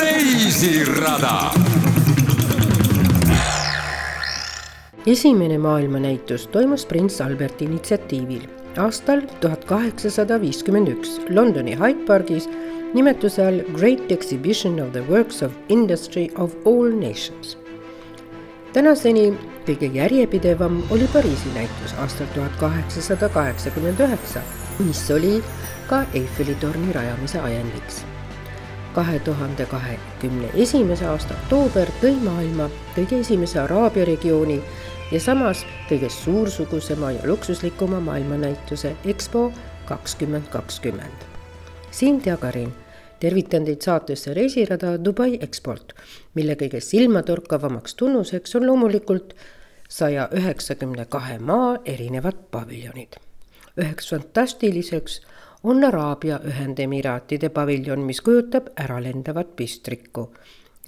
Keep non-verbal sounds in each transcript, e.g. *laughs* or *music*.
reisirada. esimene maailmanäitus toimus prints Alberti initsiatiivil aastal tuhat kaheksasada viiskümmend üks Londoni Hyde Pargis nimetuse all Great Exhibition of the Works of Industry of All Nations. tänaseni kõige järjepidevam oli Pariisi näitus aastal tuhat kaheksasada kaheksakümmend üheksa, mis oli ka Eiffeli torni rajamise ajendiks. kahe tuhande kahekümne esimese aasta oktoober tõi maailma kõige esimese Araabia regiooni ja samas kõige suursugusema ja luksuslikuma maailmanäituse EXPO kakskümmend kakskümmend. Siim Teagarin tervitan teid saatesse Reisirada Dubai Expolt, mille kõige silmatorkavamaks tunnuseks on loomulikult saja üheksakümne kahe maa erinevad paviljonid. üheks fantastiliseks on Araabia Ühendemiraatide paviljon, mis kujutab äralendavat pistrikku.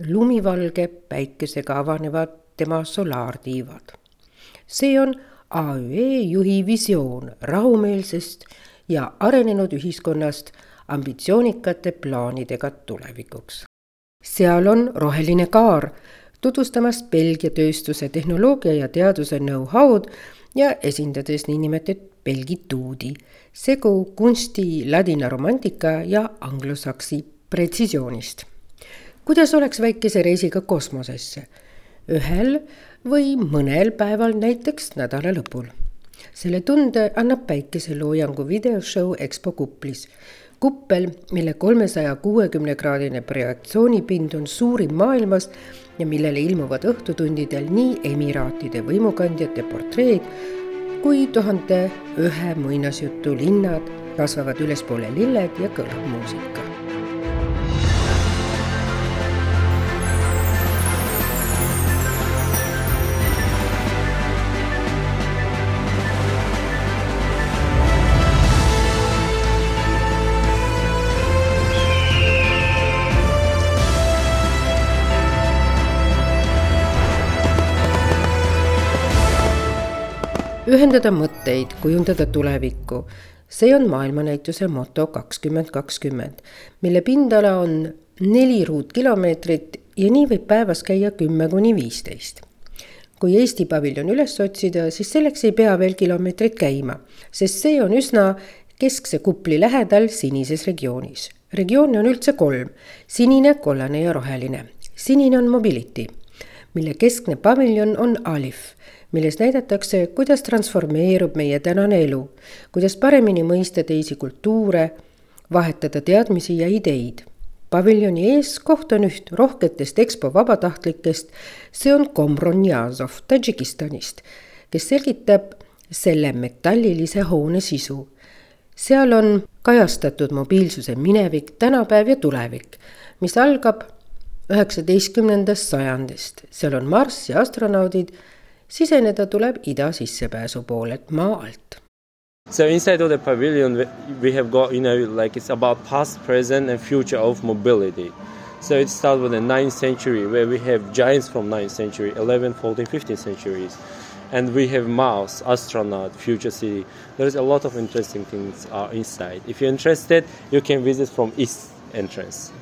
lumivalge päikesega avanevad tema solaartiivad. see on AÜE juhi visioon rahumeelsest ja arenenud ühiskonnast ambitsioonikate plaanidega tulevikuks. seal on roheline kaar tutvustamas Belgia tööstuse tehnoloogia ja teaduse know-how'd ja esindades niinimetatud belgituudi, segu kunsti ladina romantika ja anglosaksi pretsisioonist. kuidas oleks väikese reisiga kosmosesse? ühel või mõnel päeval, näiteks nädala lõpul. selle tunde annab päikeseloojangu videoshow EXPO kuplis kuppel, mille kolmesaja kuuekümne kraadine projektsioonipind on suurim maailmas ja millele ilmuvad õhtutundidel nii emiraatide võimukandjate portreed kui tuhande ühe muinasjutu linnad, kasvavad ülespoole lilled ja kõlab muusika. Ühendada mõtteid, kujundada tulevikku. see on maailmanäituse moto kakskümmend kakskümmend, mille pindala on neli ruutkilomeetrit ja nii võib päevas käia kümme kuni viisteist kui Eesti paviljon üles otsida, siis selleks ei pea veel kilomeetrit käima, sest see on üsna keskse kupli lähedal sinises regioonis. regioone on üldse kolm, sinine, kollane ja roheline. sinine on mobility, mille keskne paviljon on Alif milles näidatakse, kuidas transformeerub meie tänane elu, kuidas paremini mõista teisi kultuure, vahetada teadmisi ja ideid. paviljoni ees kohtan üht rohketest EXPO vabatahtlikest, see on Komron Jazov Tadžikistanist, kes selgitab selle metallilise hoone sisu. seal on kajastatud mobiilsuse minevik, tänapäev ja tulevik, mis algab üheksateistkümnendast sajandist, seal on Marss ja astronaudid siseneda tuleb ida sissepääsu poolelt maa alt. So inside of the pavilion we have got, you know, like it's about past, present and future of mobility. So it starts with the 9th century where we have giants from 9th century, 11th, 14th, 15th centuries. And we have Mars, astronaut, future city. There's a lot of interesting things are inside. If you're interested, you can visit from east entrance.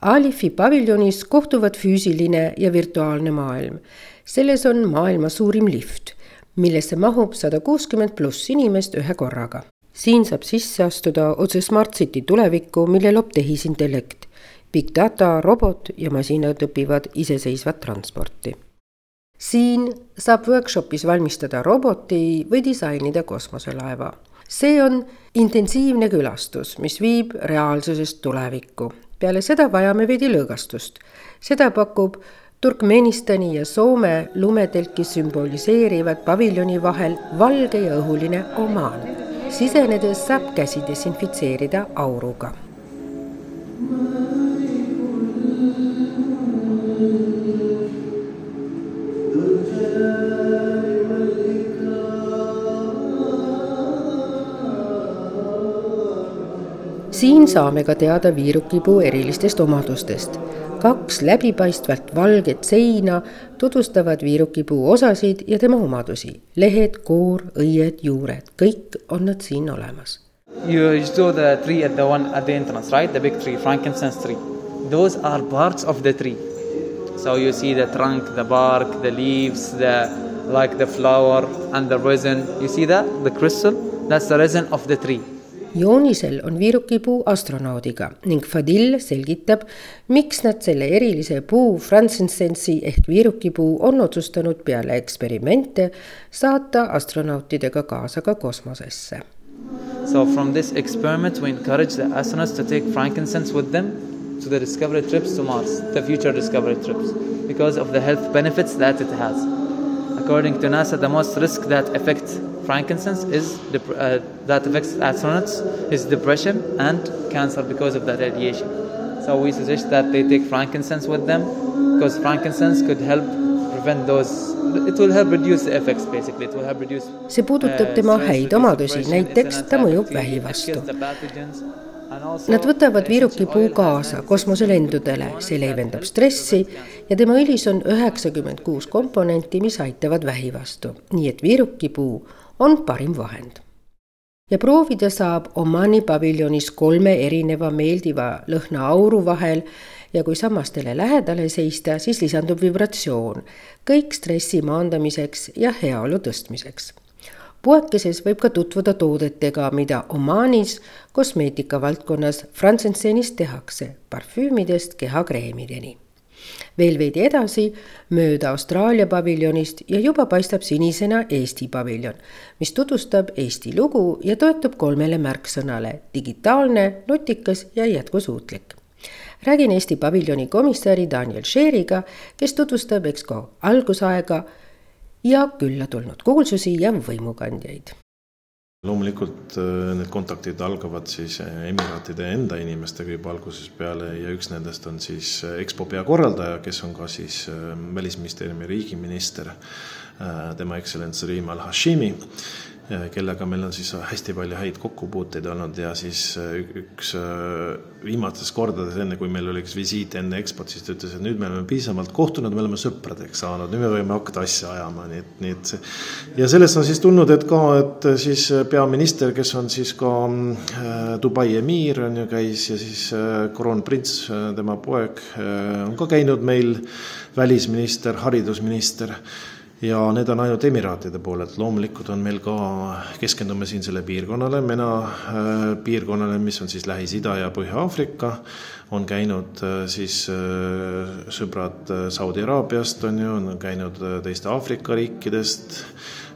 Alifi paviljonis kohtuvad füüsiline ja virtuaalne maailm selles on maailma suurim lift, millesse mahub sada kuuskümmend pluss inimest ühe korraga. siin saab sisse astuda otse Smart City tulevikku, mille loob tehisintellekt. Big data, robot ja masinad õpivad iseseisvat transporti. siin saab workshopis valmistada roboti või disainida kosmoselaeva. see on intensiivne külastus, mis viib reaalsusest tulevikku. Peale seda vajame veidi lõõgastust. seda pakub Turkmenistani ja Soome lumetelki sümboliseerivad paviljoni vahel valge ja õhuline omaan. sisenedes saab käsi desinfitseerida auruga. Siin saame ka teada viirukipuu erilistest omadustest kaks läbipaistvalt valget seina tutvustavad viirukipuu osasid ja tema omadusi. lehed, koor, õied, juured, kõik on nad siin olemas. You, you saw the tree at the one at the entrance, right? The big tree, frankincense tree. Those are parts of the tree. So you see the trunk, the bark, the leaves, the like the flower and the resin. You see that? The crystal? That's the resin of the tree. Joonisel on viirukipuu astronaudiga ning Fadil selgitab, miks nad selle erilise puu frankincense'i ehk viirukipuu on otsustanud peale eksperimente saata astronautidega kaasa ka kosmosesse. So from this experiment we encourage the astronauts to take frankincense with them to the discovery trips to Mars, the future discovery trips, because of the health benefits that it has. According to NASA, the most risk that affects frankincense is uh, that affects astronauts is depression and cancer because of the radiation. So we suggest that they take frankincense with them because frankincense could help prevent those. It will help reduce the effects basically. It will help reduce. see puudutab tema häid omadusi, näiteks ta mõjub vähi vastu. Nad võtavad viirukipuu kaasa kosmoselendudele, see leevendab stressi ja tema õlis on üheksakümmend kuus komponenti, mis aitavad vähi vastu, nii et viirukipuu on parim vahend. ja proovida saab Omani paviljonis kolme erineva meeldiva lõhna auru vahel ja kui sammastele lähedale seista, siis lisandub vibratsioon, kõik stressi maandamiseks ja heaolu tõstmiseks poekeses võib ka tutvuda toodetega, mida Omanis kosmeetika valdkonnas frantsenseenist tehakse, parfüümidest kehakreemideni. Veel veidi edasi mööda Austraalia paviljonist ja juba paistab sinisena Eesti paviljon, mis tutvustab Eesti lugu ja toetub kolmele märksõnale digitaalne, nutikas ja jätkusuutlik räägin Eesti paviljoni komissari Daniel Scheeriga, kes tutvustab EXCO algusaega ja külla tulnud kuulsusi ja võimukandjaid. Loomulikult äh, need kontaktid algavad siis äh, Emiraatide enda inimestega juba algusest peale ja üks nendest on siis äh, EXPO peakorraldaja, kes on ka siis Välisministeeriumi riigiminister, tema ekstsellents Reem Al-Hashimi kellega meil on siis hästi palju häid kokkupuuteid olnud ja siis äh, üks äh, viimastes kordades, enne kui meil oli üks visiit enne EXPO-t, siis ta ütles, et nüüd me oleme piisavalt kohtunud, me oleme sõpradeks saanud, nüüd me võime hakata asja ajama, nii et, nii et ja sellest on siis tulnud, et ka, et siis peaminister, kes on siis ka äh, Dubai emiir on ju, käis ja siis kroonprints, tema poeg on ka käinud meil, välisminister, haridusminister ja need on ainult Emiraatide poolelt, loomulikult on meil ka, keskendume siin selle piirkonnale, MENA äh, piirkonnale, mis on siis Lähis-Ida ja Põhja-Aafrika, on käinud äh, siis äh, sõbrad Saudi Araabiast, on ju, on käinud teiste Aafrika riikidest.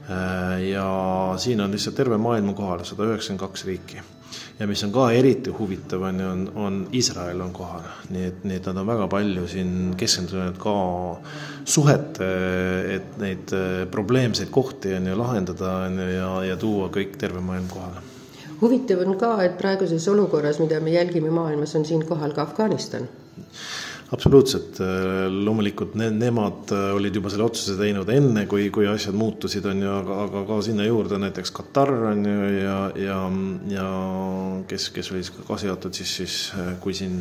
Ja siin on lihtsalt terve maailm kohal, sada üheksakümmend kaks riiki ja mis on ka eriti huvitav, on ju, on, on Iisrael on kohal, nii et, nii et nad on väga palju siin keskendunud ka suhete, et neid äh, probleemseid kohti on ju lahendada on ju ja, ja tuua kõik terve maailm kohale. huvitav on ka, et praeguses olukorras, mida me jälgime maailmas, on siin kohal ka Afganistan absoluutselt, äh, loomulikult ne-, nemad äh, olid juba selle otsuse teinud enne, kui, kui asjad muutusid, on ju, aga, aga ka sinna juurde näiteks Katar on ju ja, ja, ja kes, kes oli ka seotud siis, siis äh, kui siin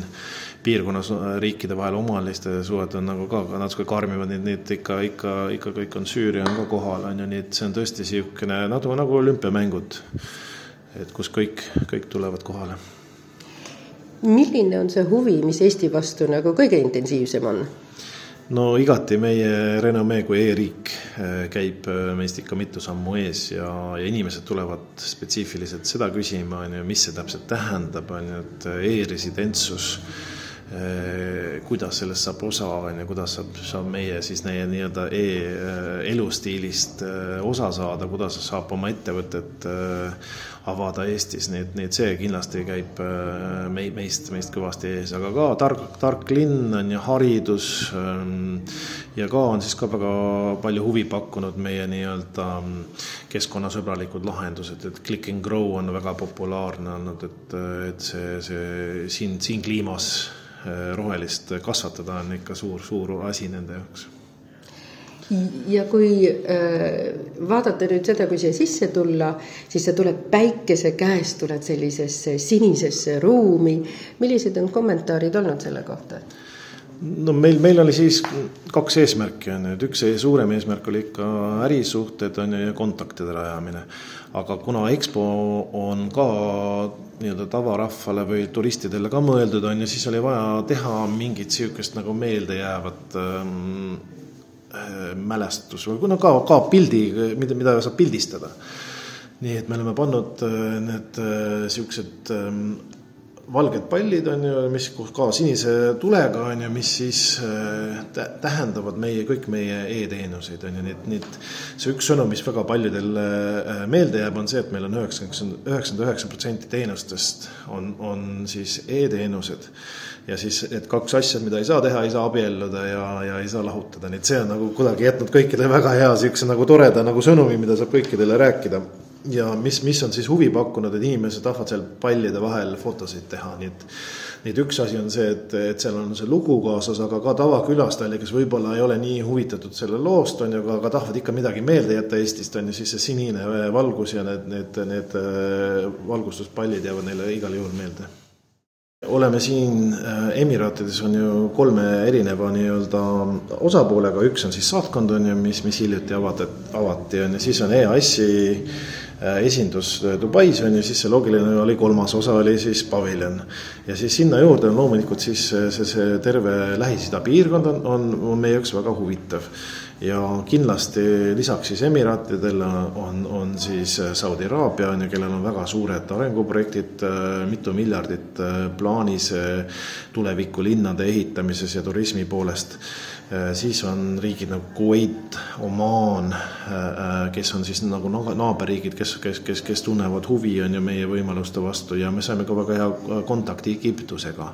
piirkonnas riikide vahel omavaheliste suhed on nagu ka, ka natuke karmimad, nii et, nii et ikka, ikka, ikka kõik on, Süüria on ka kohal, on ju, nii et see on tõesti niisugune natuke nagu olümpiamängud, et kus kõik, kõik tulevad kohale milline on see huvi, mis Eesti vastu nagu kõige intensiivsem on? no igati meie renomee kui e-riik äh, käib äh, meist ikka mitu sammu ees ja, ja inimesed tulevad spetsiifiliselt seda küsima, on ju, mis see täpselt tähendab, on ju, et äh, e-residentsus kuidas sellest saab osa, on ju, kuidas saab, saab meie siis meie nii-öelda e-elustiilist osa saada, kuidas saab oma ettevõtet avada Eestis, nii et, nii et see kindlasti käib äh, mei-, meist, meist kõvasti ees, aga ka tark, tark linn on ju, haridus ähm, ja ka on siis ka väga palju huvi pakkunud meie nii-öelda ähm, keskkonnasõbralikud lahendused, et click and grow on väga populaarne olnud, et, et see, see siin, siin kliimas äh, rohelist kasvatada on ikka suur, suur asi nende jaoks ja kui äh, vaadata nüüd seda, kui siia sisse tulla, siis sa tuled päikese käest, tuled sellisesse sinisesse ruumi. millised on kommentaarid olnud selle kohta? no meil, meil oli siis kaks eesmärki on ju, et üks suurem eesmärk oli ikka ärisuhted on ju ja kontaktide rajamine. aga kuna EXPO on ka nii-öelda tavarahvale või turistidele ka mõeldud on ju, siis oli vaja teha mingit sihukest nagu meeldejäävat ähm, äh, mälestus või kuna ka, ka pildi, mida, mida saab pildistada. nii et me oleme pannud äh, need äh, siuksed ähm, valged pallid on ju, mis ka sinise tulega on ju, mis siis äh, tähendavad meie, kõik meie e-teenuseid on ju, nii et, nii et see üks sõnum, mis väga paljudele äh, meelde jääb, on see, et meil on üheksakümmend, üheksakümmend üheksa protsenti teenustest on, on siis e-teenused. ja siis need kaks asja, mida ei saa teha, ei saa abielluda ja, ja ei saa lahutada, nii et see on nagu kuidagi jätnud kõikidele väga hea siukse nagu toreda nagu sõnumi, mida saab kõikidele rääkida ja mis, mis on siis huvi pakkunud, et inimesed tahavad seal pallide vahel fotosid teha, nii et nii et üks asi on see, et, et seal on see lugu kaasas, aga ka tavakülastaja, kes võib-olla ei ole nii huvitatud selle loost, on ju, aga, aga tahavad ikka midagi meelde jätta Eestist, on ju, siis see sinine valgus ja need, need, need äh, valgustuspallid jäävad neile igal juhul meelde. Oleme siin äh, Emiraatides on ju kolme erineva nii-öelda osapoolega, üks on siis saatkond on ju, mis, mis hiljuti avati, avati on ju, siis on EAS-i esindus Dubais on ju, siis see loogiline oli kolmas osa oli siis paviljon. ja siis sinna juurde on loomulikult siis see, see terve Lähis-Ida piirkond on, on, on meie jaoks väga huvitav. ja kindlasti lisaks siis Emiraatidele on, on siis Saudi Araabia on ju, kellel on väga suured arenguprojektid, äh, mitu miljardit äh, plaanis tulevikolinnade ehitamises ja turismi poolest Äh, siis on riigid nagu Kuwait, Omaan, äh, äh, kes on siis nagu naaberriigid, kes, kes, kes, kes tunnevad huvi, on ju, meie võimaluste vastu ja me saime ka väga hea kontakti Egiptusega.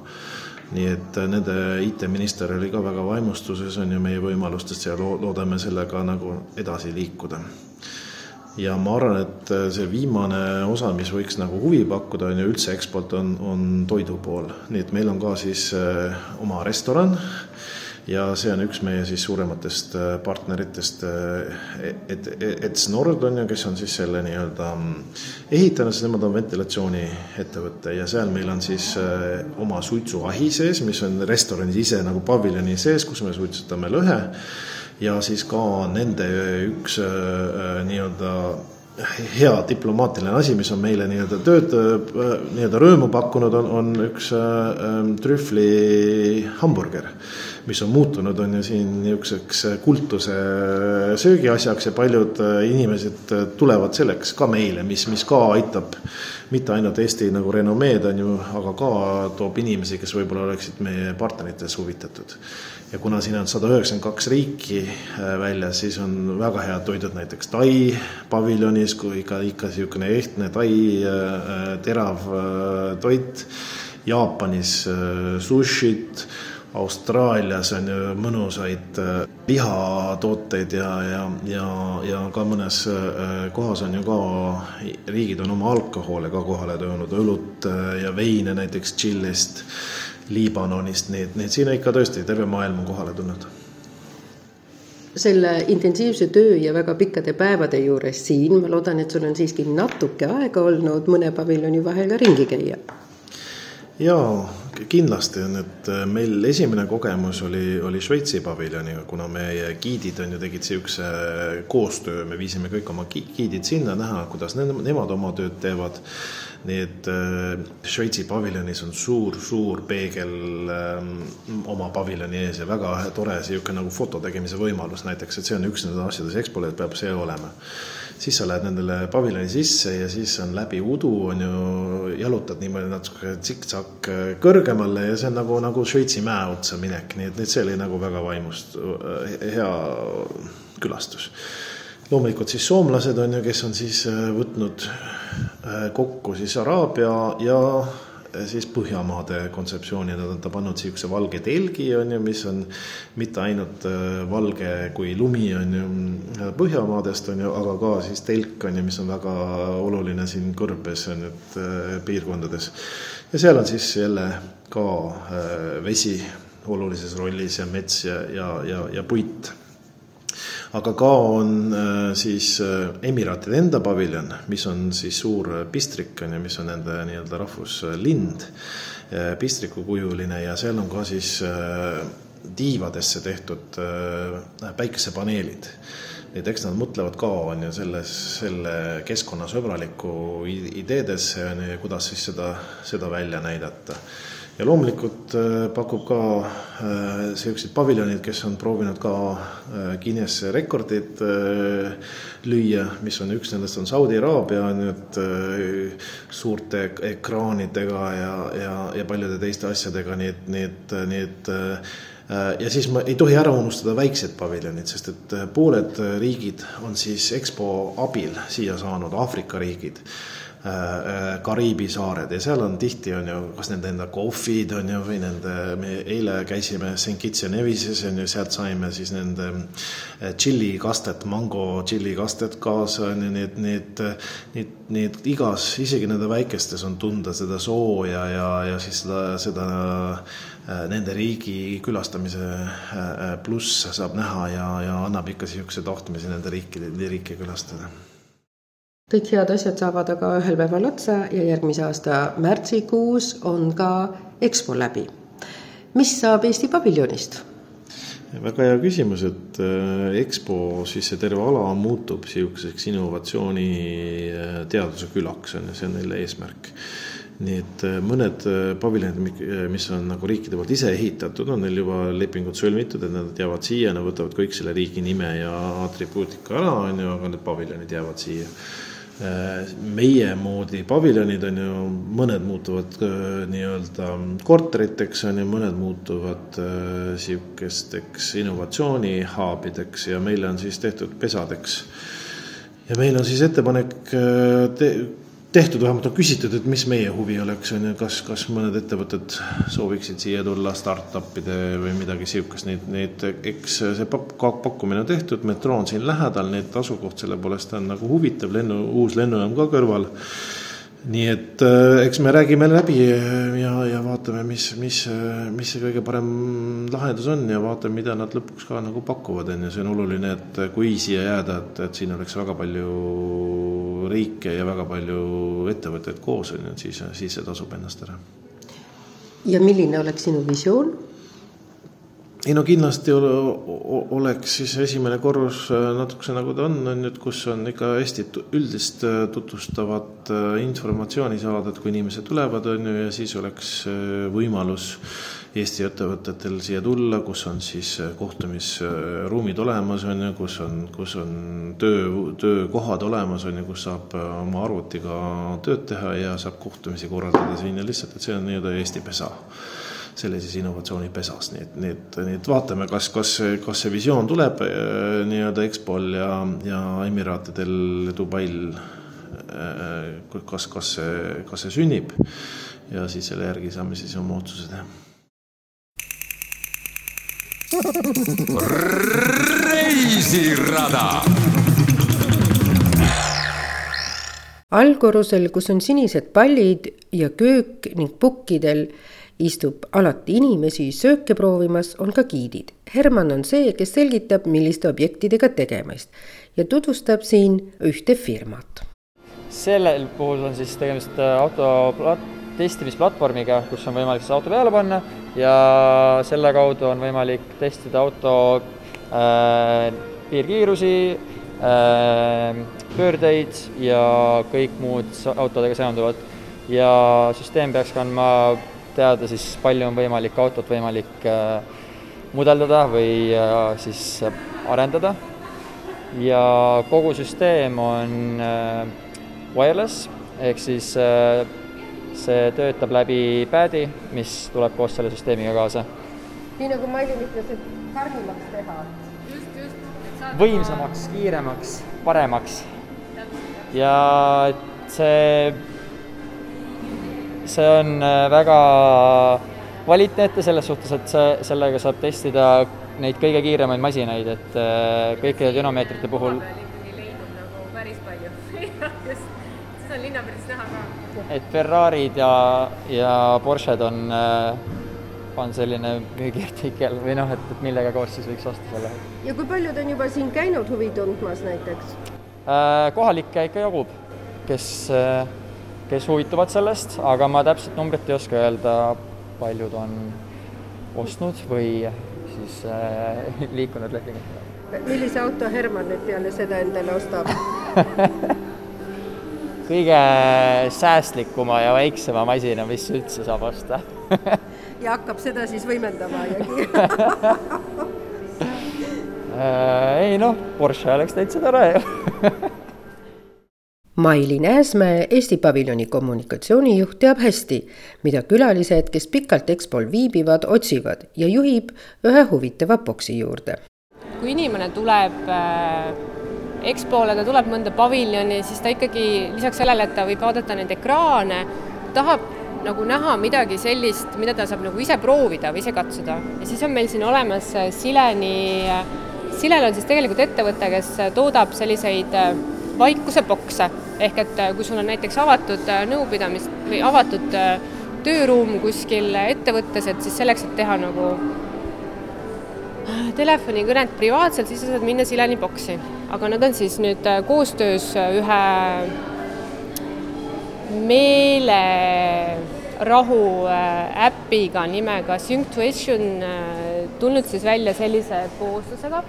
nii et nende IT-minister oli ka väga vaimustuses, on ju, meie võimalustest ja loodame sellega nagu edasi liikuda ja ma arvan, et see viimane osa, mis võiks nagu huvi pakkuda, on ju üldse eksport, on, on toidu pool. nii et meil on ka siis oma restoran ja see on üks meie siis suurematest äh, partneritest, äh, et, et Snord on ju, kes on siis selle nii-öelda mm, ehitanud, siis nemad on ventilatsiooniettevõte ja seal meil on siis äh, oma suitsuahi sees, mis on restoranis ise nagu paviljoni sees, kus me suitsutame lõhe. Ja siis ka nende üks nii-öelda hea diplomaatiline asi, mis on meile nii-öelda tööd, nii-öelda rõõmu pakkunud, on, on üks äh, trühvli hamburger mis on muutunud, on ju siin niisuguseks kultuse söögiasjaks ja paljud äh, inimesed äh, tulevad selleks ka meile, mis, mis ka aitab mitte ainult Eesti nagu renomeed, on ju, aga ka toob inimesi, kes võib-olla oleksid meie partnerites huvitatud. ja kuna siin on sada üheksakümmend kaks riiki äh, väljas, siis on väga head toidud näiteks Tai paviljonis, kui ikka, ikka niisugune ehtne Tai terav toit, Jaapanis sushit Austraalias on ju mõnusaid äh, lihatooteid ja, ja, ja, ja ka mõnes äh, kohas on ju ka, riigid on oma alkohole ka kohale toonud, õlut äh, ja veine näiteks Tšiilist, Liibanonist, nii et, nii et siin on ikka tõesti terve maailm on kohale tulnud selle intensiivse töö ja väga pikkade päevade juures siin, ma loodan, et sul on siiski natuke aega olnud mõne paviljoni vahel ka ringi käia. jaa, kindlasti on, et äh, meil esimene kogemus oli, oli Šveitsi paviljoniga, kuna meie giidid on ju, tegid niisuguse koostöö, me viisime kõik oma giidid sinna näha, kuidas ne, nemad oma tööd teevad. Nii et äh, Šveitsi paviljonis on suur-suur peegel äh, oma paviljoni ees ja väga tore niisugune nagu foto tegemise võimalus. Näiteks, et see on üks nendest asjadest, Expole peab see olema. Siis sa lähed nendele paviljoni sisse ja siis on läbi udu on ju, jalutad niimoodi natuke tsikk-tsakk kõrgemale ja see on nagu, nagu Šveitsi mäe otsa minek, nii et, et see oli nagu väga vaimust hea külastus. Loomulikult siis soomlased on ju, kes on siis äh, võtnud äh, kokku siis Araabia ja siis Põhjamaade kontseptsiooni, nad on ta pannud niisuguse valge telgi, on ju, mis on mitte ainult äh, valge kui lumi, on ju, Põhjamaadest, on ju, aga ka siis telk, on ju, mis on väga oluline siin kõrbes, on ju, et äh, piirkondades. ja seal on siis jälle ka äh, vesi olulises rollis ja mets ja, ja, ja, ja puit aga ka on äh, siis äh, Emiraatide enda paviljon, mis on siis suur pistrik on ju, mis on nende nii-öelda rahvuslind, pistrikukujuline ja seal on ka siis tiivadesse tehtud päikesepaneelid et eks nad mõtlevad ka, on ju, selles, selle keskkonnasõbraliku ideedesse, on ju, ja kuidas siis seda, seda välja näidata. Ja loomulikult äh, pakub ka niisuguseid äh, paviljonid, kes on proovinud ka äh, Guinness rekordid lüüa, mis on üks nendest on Saudi Araabia, et suurte ekraanidega ja, ja, ja paljude teiste asjadega, nii et, nii et, nii et ja siis ma ei tohi ära unustada väiksed paviljonid, sest et pooled riigid on siis EXPO abil siia saanud, Aafrika riigid. Kariibi saared ja seal on tihti on ju, kas nende enda kohvid on ju või nende, me eile käisime St Kitts ja Nevises on ju, sealt saime siis nende tšillikastet, mango tšillikastet kaasa on ju, nii et need, need, need igas, isegi nende väikestes on tunda seda sooja ja, ja siis seda, seda Äh, nende riigi külastamise äh, äh, pluss saab näha ja, ja annab ikka niisuguse tahtmise nende riikide, riike külastada. Kõik head asjad saavad aga ühel päeval otsa ja järgmise aasta märtsikuus on ka EXPO läbi. mis saab Eesti paviljonist? väga hea küsimus, et EXPO, siis see terve ala muutub niisuguseks innovatsiooni teaduse külaks, on ju, see on neil eesmärk nii et äh, mõned äh, paviljonid, äh, mis on nagu riikide poolt ise ehitatud, on neil juba lepingud sõlmitud, et nad jäävad siia, nad võtavad kõik selle riigi nime ja atribuutika ära, on ju, aga need paviljonid jäävad siia. Meie moodi paviljonid on ju, mõned muutuvad nii-öelda korteriteks, on ju, mõned muutuvad sihukesteks innovatsiooni hubideks ja meile on siis tehtud pesadeks. Ja meil on siis ettepanek te tehtud, vähemalt on küsitud, et mis meie huvi oleks, on ju, kas, kas mõned ettevõtted sooviksid siia tulla, startup'ide või midagi sihukest, neid, neid, eks see pakkumine on tehtud, metroo on siin lähedal, nii et asukoht selle poolest on nagu huvitav, lennu, uus lennujaam ka kõrval nii et äh, eks me räägime läbi ja, ja vaatame, mis, mis, mis see kõige parem lahendus on ja vaatame, mida nad lõpuks ka nagu pakuvad, on ju, see on oluline, et kui siia jääda, et, et siin oleks väga palju riike ja väga palju ettevõtteid koos, on ju, et siis, siis see tasub ennast ära. ja milline oleks sinu visioon? Ei no kindlasti oleks siis esimene korrus äh, natukese nagu ta on, on ju, et kus on ikka hästi üldist äh, tutvustavat äh, informatsiooni saada, et kui inimesed tulevad, on ju, ja siis oleks võimalus Eesti ettevõtetel siia tulla, kus on siis kohtumisruumid olemas, on ju, kus on, kus on töö, töökohad olemas, on ju, kus saab oma arvutiga tööd teha ja saab kohtumisi korraldada siin ja lihtsalt, et see on nii-öelda Eesti pesa sellises innovatsioonipesas, nii et, nii et, nii et vaatame, kas, kas, kas see visioon tuleb äh, nii-öelda EXPO-l ja, ja Emiraatidel Dubail, äh, kas, kas see, kas see sünnib? Ja siis selle järgi saame siis oma otsuse teha. reisirada. Allkorrusel, kus on sinised pallid ja köök ning pukkidel istub alati inimesi sööke proovimas, on ka giidid. Herman on see, kes selgitab, milliste objektidega tegemist ja tutvustab siin ühte firmat. sellel puhul on siis tegemist äh, auto plat-, testimisplatvormiga, kus on võimalik siis auto peale panna ja selle kaudu on võimalik testida auto äh, piirkiirusi äh,, pöördeid ja kõik muud autodega seonduvat. ja süsteem peaks kandma teada siis palju on võimalik autot võimalik äh, mudeldada või äh, siis arendada. ja kogu süsteem on äh, wireless ehk siis see töötab läbi pad'i, mis tuleb koos selle süsteemiga kaasa. nii nagu Mailin ütles, et karmimaks teha. just, just. võimsamaks, kiiremaks, paremaks. ja see see on äh, väga kvaliteetne selles suhtes, et see, sellega saab testida neid kõige kiiremaid masinaid, et äh, kõikide dünameetrite puhul. nagu päris palju *laughs* seda on linnapildis näha ka. et Ferrari'd ja, ja Porsche'd on, äh, on selline müügiartikkel või noh, et, et millega koos siis võiks osta selle. ja kui paljud on juba siin käinud huvi tundmas näiteks? kohalikke ikka jagub, kes kes huvituvad sellest, aga ma täpset numbrit ei oska öelda, paljud on ostnud või siis äh, *laughs* liikunud lepingutega. millise auto Herman nüüd peale seda endale ostab? *laughs* Kõige säästlikuma ja väiksema masina, mis üldse saab osta. *laughs* Ja hakkab seda siis võimendama ja äh, ei noh, Porsche oleks täitsa tore ju Maili Nääsmäe, Eesti paviljoni kommunikatsioonijuht, teab hästi, mida külalised, kes pikalt EXPO-l viibivad, otsivad ja juhib ühe huvitava boksi juurde. kui inimene tuleb äh, EXPO-le, ta tuleb mõnda paviljoni, siis ta ikkagi lisaks sellele, et ta võib vaadata neid ekraane, tahab nagu näha midagi sellist, mida ta saab nagu ise proovida või ise katsuda. ja siis on meil siin olemas Sileni, Silel on siis tegelikult ettevõte, kes toodab selliseid vaikusebokse, ehk et kui sul on näiteks avatud nõupidamist või avatud tööruum kuskil ettevõttes, et siis selleks, et teha nagu telefonikõnet privaatselt, siis sa saad minna Sileni boksi. aga nad on siis nüüd koostöös ühe meelerahu äh, äpiga nimega Synctuation äh, tulnud siis välja sellise kooslusega,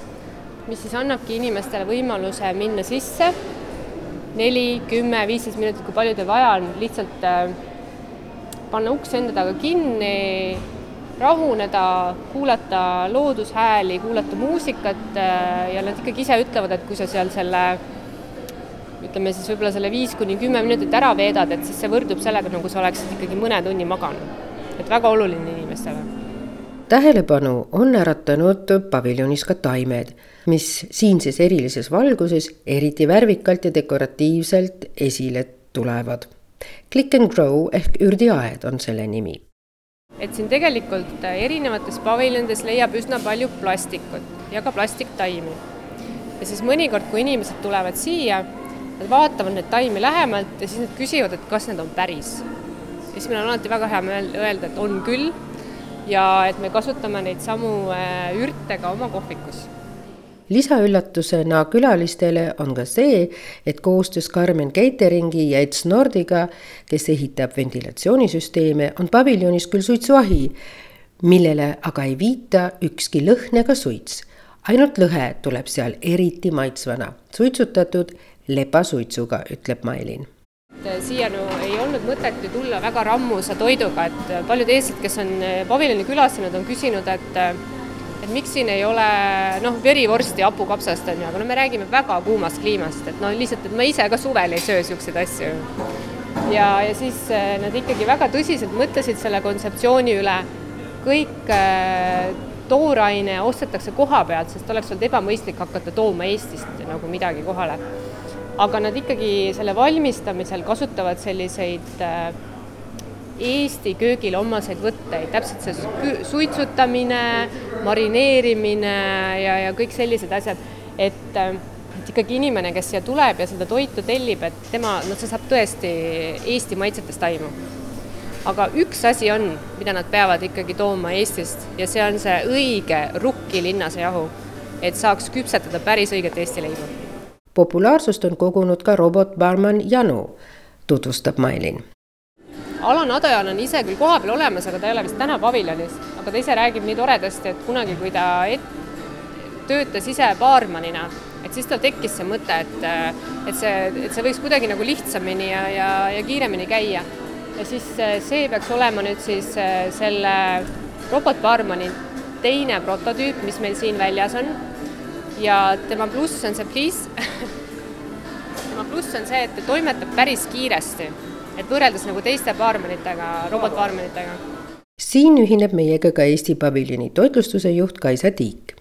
mis siis annabki inimestele võimaluse minna sisse neli, kümme, viisteist minutit, kui palju teil vaja on, lihtsalt äh, panna uks enda taga kinni, rahuneda, kuulata loodushääli, kuulata muusikat ja nad ikkagi ise ütlevad, et kui sa seal selle ütleme siis võib-olla selle viis kuni kümme minutit ära veedad, et siis see võrdub sellega, nagu sa oleksid ikkagi mõne tunni maganud. et väga oluline inimestele. Tähelepanu on äratanud paviljonis ka taimed, mis siinses erilises valguses eriti värvikalt ja dekoratiivselt esile tulevad. Click and Grow ehk ürdiaed on selle nimi et siin tegelikult erinevates paviljonides leiab üsna palju plastikut ja ka plastiktaimi. ja siis mõnikord, kui inimesed tulevad siia, Nad vaatavad neid taimi lähemalt ja siis nad küsivad, et kas need on päris. ja siis meil on alati väga hea meel öelda, et on küll ja et me kasutame neid samu äh, ürte ka oma kohvikus. Lisaüllatusena külalistele on ka see, et koostöös Carmen Cateringi ja Eds Nordiga, kes ehitab ventilatsioonisüsteeme, on paviljonis küll suitsuahi, millele aga ei viita ükski lõhn ega suits. ainult lõhe tuleb seal eriti maitsvana, suitsutatud lepasuitsuga, ütleb Mailin siiani ei olnud mõtet ju tulla väga rammusa toiduga, et paljud eestlased, kes on paviljoni külastanud, on küsinud, et et miks siin ei ole noh, verivorsti hapukapsast on ju, aga no me räägime väga kuumast kliimast, et no lihtsalt, et ma ise ka suvel ei söö niisuguseid asju. ja, ja siis nad ikkagi väga tõsiselt mõtlesid selle kontseptsiooni üle, kõik äh, tooraine ostetakse koha pealt, sest oleks olnud ebamõistlik hakata tooma Eestist nagu midagi kohale aga nad ikkagi selle valmistamisel kasutavad selliseid äh, Eesti köögile omaseid võtteid, täpselt see suitsutamine, marineerimine ja, ja kõik sellised asjad, et äh, et ikkagi inimene, kes siia tuleb ja seda toitu tellib, et tema, no see saab tõesti Eesti maitsetest aimu. aga üks asi on, mida nad peavad ikkagi tooma Eestist ja see on see õige rukki linnasejahu, et saaks küpsetada päris õiget Eesti leiba populaarsust on kogunud ka robotbarman Janu, tutvustab Mailin. Alan Adajan on ise küll kohapeal olemas, aga ta ei ole vist täna paviljonis, aga ta ise räägib nii toredasti, et kunagi, kui ta et, töötas ise baarmanina, et siis tal tekkis see mõte, et, et see, et see võiks kuidagi nagu lihtsamini ja, ja, ja kiiremini käia. ja siis see peaks olema nüüd siis selle robotbaarmani teine prototüüp, mis meil siin väljas on ja tema pluss on see pliis *laughs* tema pluss on see, et ta toimetab päris kiiresti, et võrreldes nagu teiste baarmenitega, robotbaarmenitega. siin ühineb meiega ka Eesti paviljoni toitlustuse juht Kaisa Tiik.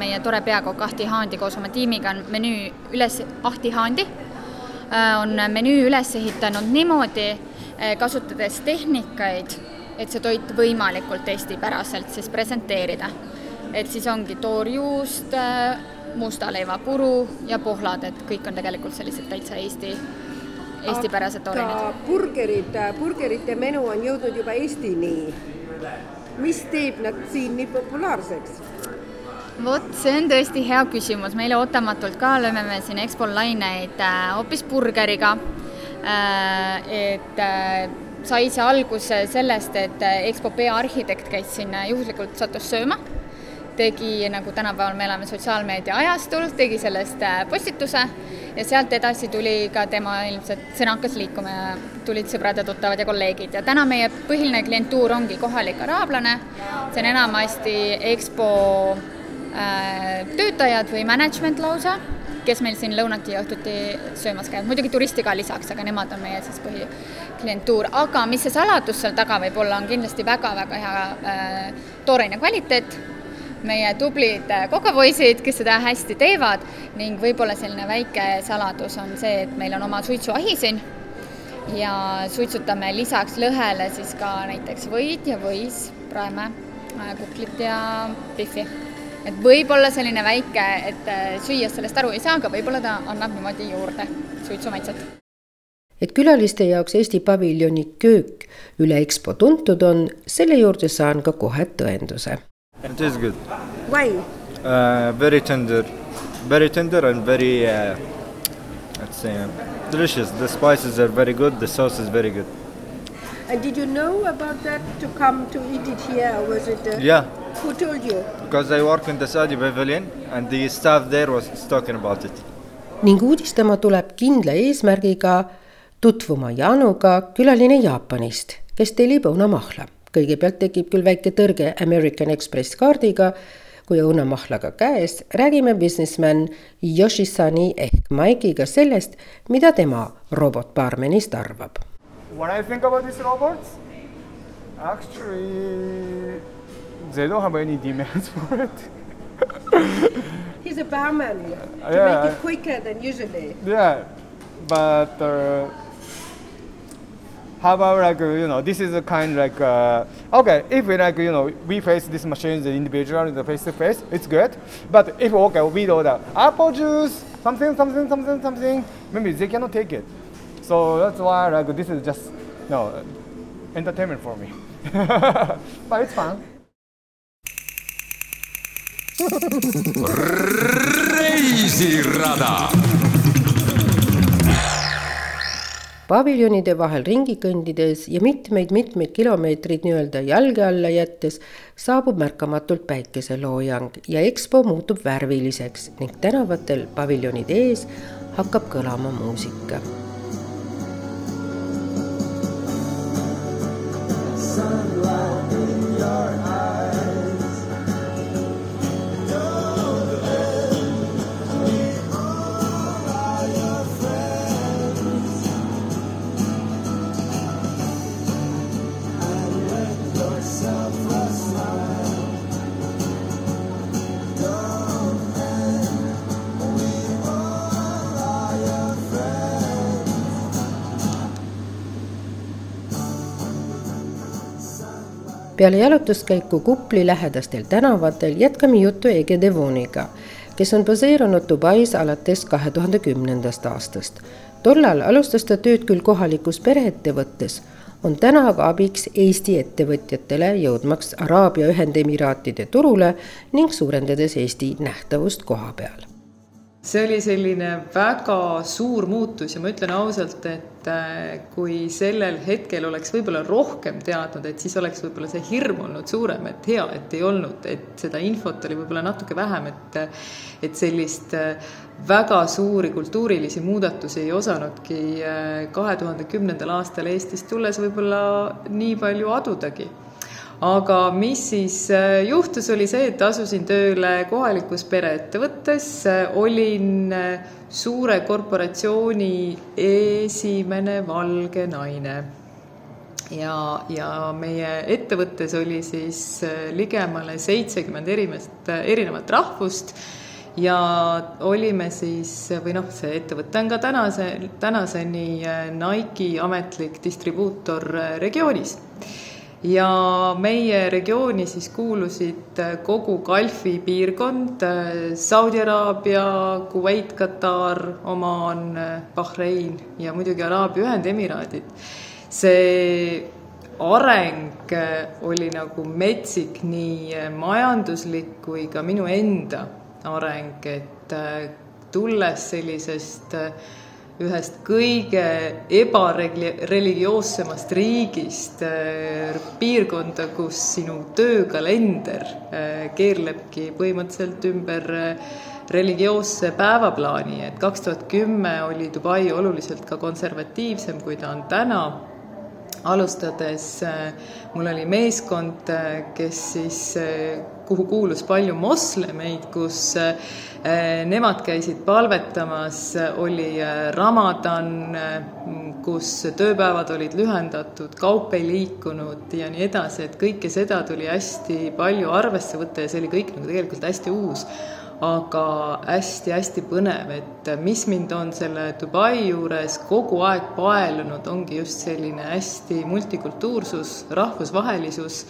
meie tore peakokk Ahti Haandi koos oma tiimiga on menüü üles, Ahti Haandi äh, on menüü üles ehitanud niimoodi, äh, kasutades tehnikaid, et see toit võimalikult eestipäraselt siis presenteerida. et siis ongi toorjuust, äh, musta leiva puru ja pohlad, et kõik on tegelikult sellised täitsa Eesti, eestipärased toorinid. burgerid, burgerite menu on jõudnud juba Eestini. mis teeb nad siin nii populaarseks? vot, see on tõesti hea küsimus, meile ootamatult ka lööme me siin Expol laineid äh, hoopis burgeriga. Äh, et äh, sai see alguse sellest, et Expo peaarhitekt käis siin juhuslikult, sattus sööma tegi, nagu tänapäeval me elame sotsiaalmeedia ajastul, tegi sellest äh, postituse ja sealt edasi tuli ka tema ilmselt sõna hakkas liikuma ja tulid sõbrad ja tuttavad ja kolleegid. Ja täna meie põhiline klientuur ongi kohalik araablane, see on enamasti EXPO äh, töötajad või management lausa, kes meil siin lõunati ja õhtuti söömas käivad, muidugi turiste ka lisaks, aga nemad on meie siis põhiklientuur, aga mis see saladus seal taga võib olla, on kindlasti väga-väga hea äh, tooraine kvaliteet meie tublid äh, kokapoisid, kes seda hästi teevad. Ning võib-olla selline väike saladus on see, et meil on oma suitsuahi siin. Ja suitsutame lisaks lõhele siis ka näiteks võid ja võis, praeme, äh, kuklit ja pihvi. et võib-olla selline väike, et äh, süües sellest aru ei saa, aga võib-olla ta annab niimoodi juurde suitsumaitset et külaliste jaoks Eesti paviljoni köök üle EXPO tuntud on, selle juurde saan ka kohe tõenduse It is good. Why? Uh, very tender, very tender and very, uh, let's say, uh, delicious. The spices are very good. The sauce is very good. And did you know about that to come to eat it here, or was it? Uh, Yeah, Who told you? because I work in the Saudi Pavilion and the staff there was talking about it. ning uudistama tuleb kindla eesmärgiga tutvuma Januga külaline Jaapanist, kes tellib õunamahla. Kõigepealt tekib küll väike tõrge American Express kaardiga, kui õunamahlaga käes räägime businessman Yoshisani ehk Mike'iga sellest, mida tema robotbaarmenist arvab. What I think about these robots? Actually, they don't have any demands for it. He's a barman to Yeah. make it quicker than usually. Yeah, but uh, how about like you know this is a kind like uh, okay if we like you know we face this machine the individual the face to face it's good. But if okay we do the apple juice something something something something maybe they cannot take it. So that's why like this is just you no know, entertainment for me. *laughs* But it's fun. reisirada paviljonide vahel ringi kõndides ja mitmeid-mitmeid kilomeetreid nii-öelda jalge alla jättes saabub märkamatult päikeseloojang ja EXPO muutub värviliseks ning tänavatel paviljonide ees hakkab kõlama muusika. Peale jalutuskäiku Kupli lähedastel tänavatel jätkame juttu Ege Devoniga, kes on baseerunud Dubais alates kahe tuhande kümnendast aastast. tollal alustas ta tööd küll kohalikus pereettevõttes, on täna aga abiks Eesti ettevõtjatele, jõudmaks Araabia Ühendemiraatide turule ning suurendades Eesti nähtavust koha peal see oli selline väga suur muutus ja ma ütlen ausalt, et äh, kui sellel hetkel oleks võib-olla rohkem teadnud, et siis oleks võib-olla see hirm olnud suurem, et hea, et ei olnud, et seda infot oli võib-olla natuke vähem, et et sellist äh, väga suuri kultuurilisi muudatusi ei osanudki äh, kahe tuhande kümnendal aastal Eestist tulles võib-olla nii palju adudagi aga mis siis äh, juhtus, oli see, et asusin tööle kohalikus pereettevõttes, olin äh, suure korporatsiooni esimene valge naine. ja, ja meie ettevõttes oli siis äh, ligemale seitsekümmend erimest, erinevat rahvust. Ja olime siis, või noh, see ettevõte on ka tänase, tänaseni Nike'i ametlik distribuutor regioonis ja meie regiooni siis kuulusid kogu Galfi piirkond, Saudi Araabia, Kuveit, Katar, Omaan, Bahrein ja muidugi Araabia Ühendemiraadid. see areng oli nagu metsik, nii majanduslik kui ka minu enda areng, et tulles sellisest ühest kõige ebareligioossemast riigist piirkonda, kus sinu töökalender keerlebki põhimõtteliselt ümber religioosse päevaplaani, et kaks tuhat kümme oli Dubai oluliselt ka konservatiivsem, kui ta on täna alustades mul oli meeskond, kes siis, kuhu kuulus palju moslemeid, kus nemad käisid palvetamas, oli Ramadan, kus tööpäevad olid lühendatud, kaup ei liikunud ja nii edasi, et kõike seda tuli hästi palju arvesse võtta ja see oli kõik nagu tegelikult hästi uus aga hästi-hästi põnev, et mis mind on selle Dubai juures kogu aeg paelunud, ongi just selline hästi multikultuursus, rahvusvahelisus.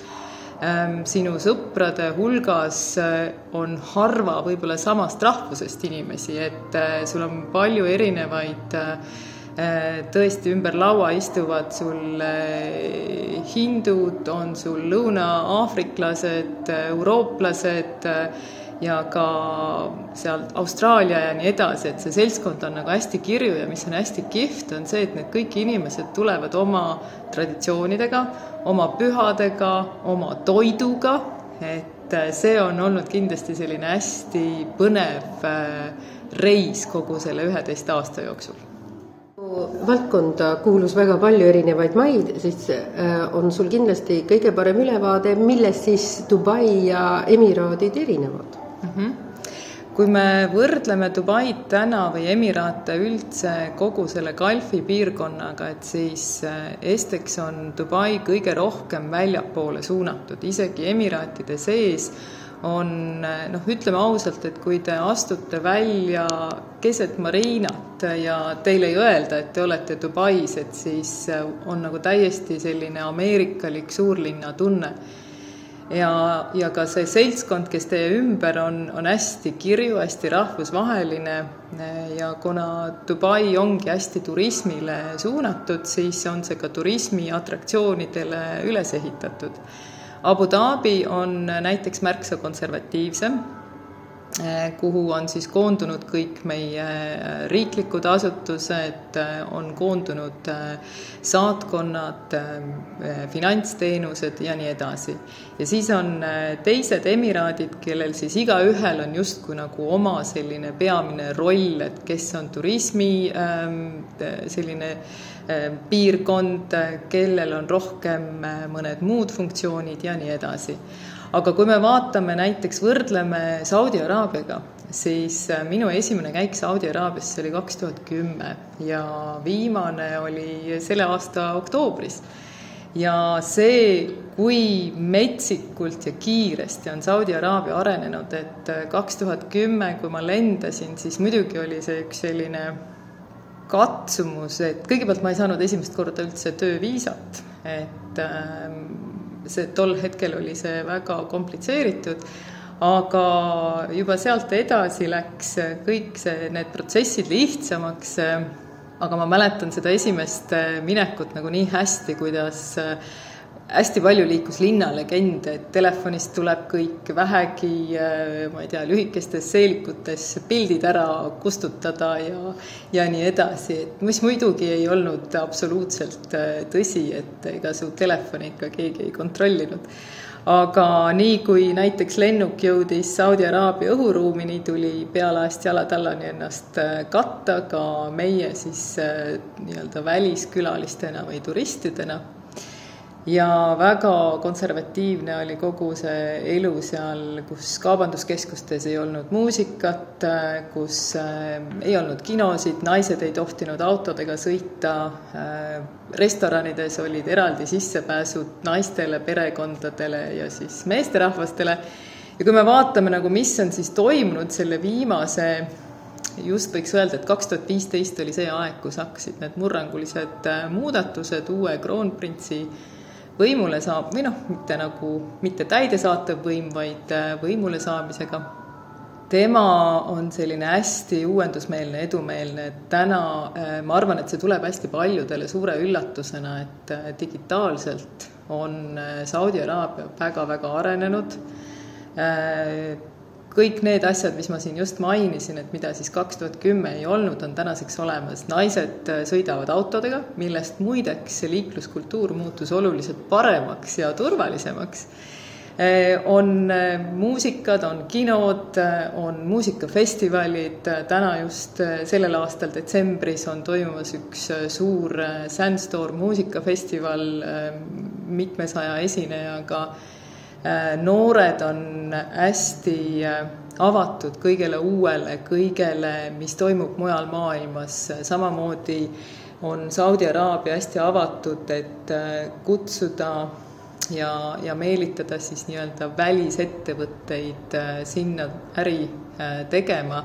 Ähm, sinu sõprade hulgas äh, on harva võib-olla samast rahvusest inimesi, et äh, sul on palju erinevaid äh, tõesti ümber laua istuvad sul hindud, on sul lõuna-aafriklased, eurooplased ja ka sealt Austraalia ja nii edasi, et see seltskond on nagu hästi kirju ja mis on hästi kihvt, on see, et need kõik inimesed tulevad oma traditsioonidega, oma pühadega, oma toiduga, et äh, see on olnud kindlasti selline hästi põnev äh, reis kogu selle üheteist aasta jooksul. Valdkonda kuulus väga palju erinevaid maid, siis äh, on sul kindlasti kõige parem ülevaade, millest siis Dubai ja Emiraadid erinevad mm. -hmm kui me võrdleme Dubai'd täna või Emiraate üldse kogu selle Galfi piirkonnaga, et siis äh, esiteks on Dubai kõige rohkem väljapoole suunatud, isegi Emiraatide sees on äh, noh, ütleme ausalt, et kui te astute välja keset mariinat ja teile ei öelda, et te olete Dubais, et siis äh, on nagu täiesti selline ameerikalik suurlinna tunne ja, ja ka see seltskond, kes teie ümber on, on hästi kirju, hästi rahvusvaheline ja kuna Dubai ongi hästi turismile suunatud, siis on see ka turismiatraktsioonidele üles ehitatud. Abu Dhabi on näiteks märksa konservatiivsem kuhu on siis koondunud kõik meie eh, riiklikud asutused, eh, on koondunud saatkonnad, finantsteenused ja nii edasi. ja siis on teised emiraadid, kellel siis igaühel on justkui nagu oma selline peamine roll, et kes on turismi ehm, selline piirkond, kellel on rohkem mõned muud funktsioonid ja nii edasi aga kui me vaatame näiteks, võrdleme Saudi Araabiaga, siis äh, minu esimene käik Saudi Araabiasse oli kaks tuhat kümme ja viimane oli selle aasta oktoobris. ja see, kui metsikult ja kiiresti on Saudi Araabia arenenud, et äh, kaks tuhat kümme, kui ma lendasin, siis muidugi oli see üks selline katsumus, et kõigepealt ma ei saanud esimest korda üldse tööviisat, et äh, see tol hetkel oli see väga komplitseeritud, aga juba sealt edasi läks kõik see, need protsessid lihtsamaks. aga ma mäletan seda esimest minekut nagu nii hästi, kuidas hästi palju liikus linnalegende, et telefonist tuleb kõik vähegi, äh, ma ei tea, lühikestes seelikutes pildid ära kustutada ja, ja nii edasi, et mis muidugi ei olnud absoluutselt äh, tõsi, et ega su telefoni ikka keegi ei kontrollinud. aga nii kui näiteks lennuk jõudis Saudi Araabia õhuruumini, tuli pealaest jalatallani ennast äh, katta ka meie siis nii-öelda väliskülalistena või turistidena ja väga konservatiivne oli kogu see elu seal, kus kaubanduskeskustes ei olnud muusikat, kus äh, ei olnud kinosid, naised ei tohtinud autodega sõita, äh, restoranides olid eraldi sissepääsud naistele, perekondadele ja siis meesterahvastele. ja kui me vaatame nagu, mis on siis toimunud selle viimase just võiks öelda, et kaks tuhat viisteist oli see aeg, kus hakkasid need murrangulised äh, muudatused uue kroonprintsi võimule saab, või noh, mitte nagu, mitte täidesaatev võim, vaid äh, võimule saamisega. tema on selline hästi uuendusmeelne, edumeelne, et täna äh, ma arvan, et see tuleb hästi paljudele suure üllatusena, et äh, digitaalselt on Saudi Araabia väga-väga arenenud kõik need asjad, mis ma siin just mainisin, et mida siis kaks tuhat kümme ei olnud, on tänaseks olemas. naised sõidavad autodega, millest muideks see liikluskultuur muutus oluliselt paremaks ja turvalisemaks. On muusikad, on kinod, on muusikafestivalid, täna just sellel aastal detsembris on toimumas üks suur Sandstorm muusikafestival mitmesaja esinejaga noored on hästi avatud kõigele uuele, kõigele, mis toimub mujal maailmas, samamoodi on Saudi Araabia hästi avatud, et kutsuda ja, ja meelitada siis nii-öelda välisettevõtteid sinna äri tegema.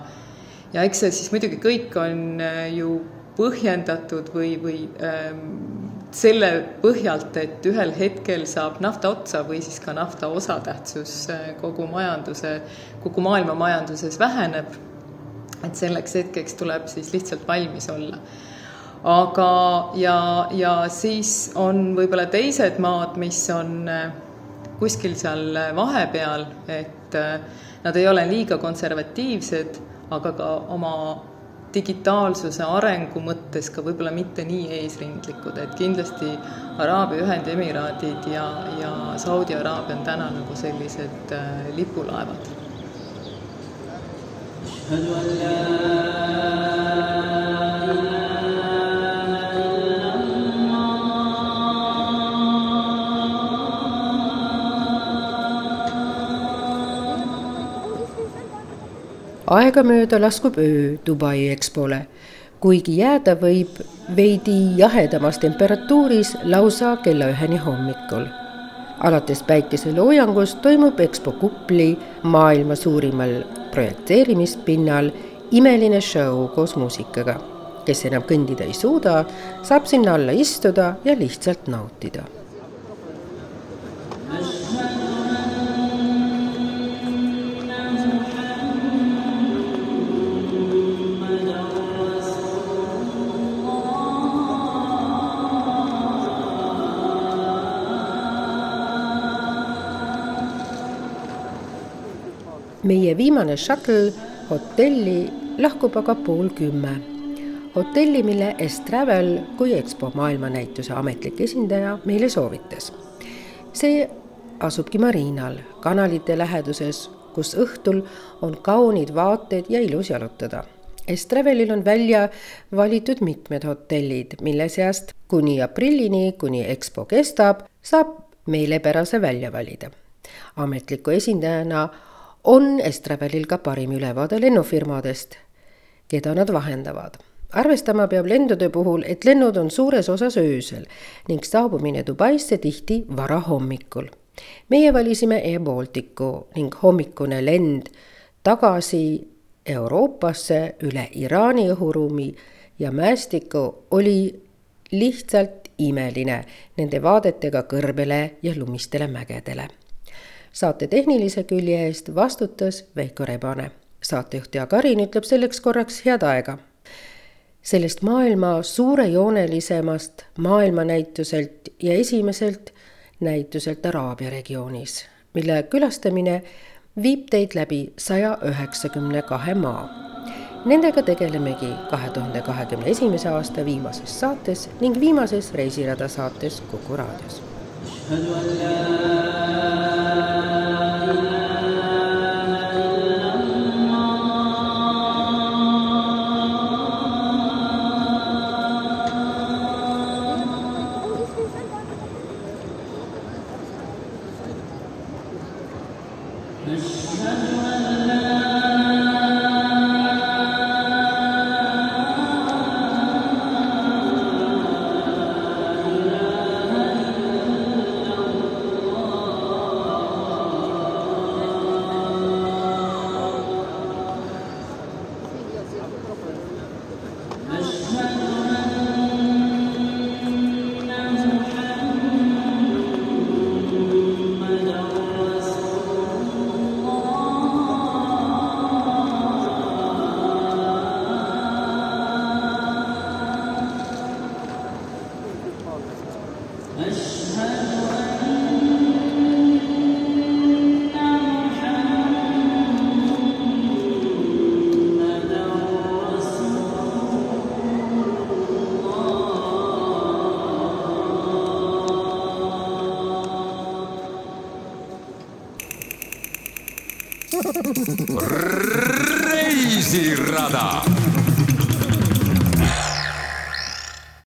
ja eks see siis muidugi kõik on ju põhjendatud või, või ähm, selle põhjalt, et ühel hetkel saab nafta otsa või siis ka nafta osatähtsus kogu majanduse, kogu maailma majanduses väheneb. et selleks hetkeks tuleb siis lihtsalt valmis olla. aga, ja, ja siis on võib-olla teised maad, mis on kuskil seal vahepeal, et nad ei ole liiga konservatiivsed, aga ka oma digitaalsuse arengu mõttes ka võib-olla mitte nii eesrindlikud, et kindlasti Araabia Ühendemiraadid ja, ja Saudi Araabia on täna nagu sellised äh, lipulaevad. Aegamööda laskub öö Dubai EXPO-le, kuigi jääda võib veidi jahedamas temperatuuris lausa kella üheni hommikul. alates päikeseloojangust toimub EXPO kupli maailma suurimal projekteerimispinnal imeline show koos muusikaga. kes enam kõndida ei suuda, saab sinna alla istuda ja lihtsalt nautida meie viimane shuttle hotelli lahkub aga pool kümme. hotelli, mille S-Travel kui EXPO maailmanäituse ametlik esindaja meile soovitas. see asubki marinal, kanalite läheduses, kus õhtul on kaunid vaated ja ilus jalutada. S-Travelil on välja valitud mitmed hotellid, mille seast kuni aprillini, kuni EXPO kestab, saab meelepärase välja valida. ametliku esindajana on Estravelil ka parim ülevaade lennufirmadest, keda nad vahendavad. arvestama peab lendude puhul, et lennud on suures osas öösel ning saabumine Dubaisse tihti varahommikul. meie valisime Air Balticu ning hommikune lend tagasi Euroopasse üle Iraani õhuruumi ja mäestiku oli lihtsalt imeline nende vaadetega kõrbele ja lumistele mägedele saate tehnilise külje eest vastutas Veiko Rebane. saatejuht Jaak Arin ütleb selleks korraks head aega. sellest maailma suurejoonelisemast maailmanäituselt ja esimeselt näituselt Araabia regioonis, mille külastamine viib teid läbi saja üheksakümne kahe maa. Nendega tegelemegi kahe tuhande kahekümne esimese aasta viimases saates ning viimases Reisirada saates Kuku raadios. أشهد أن لا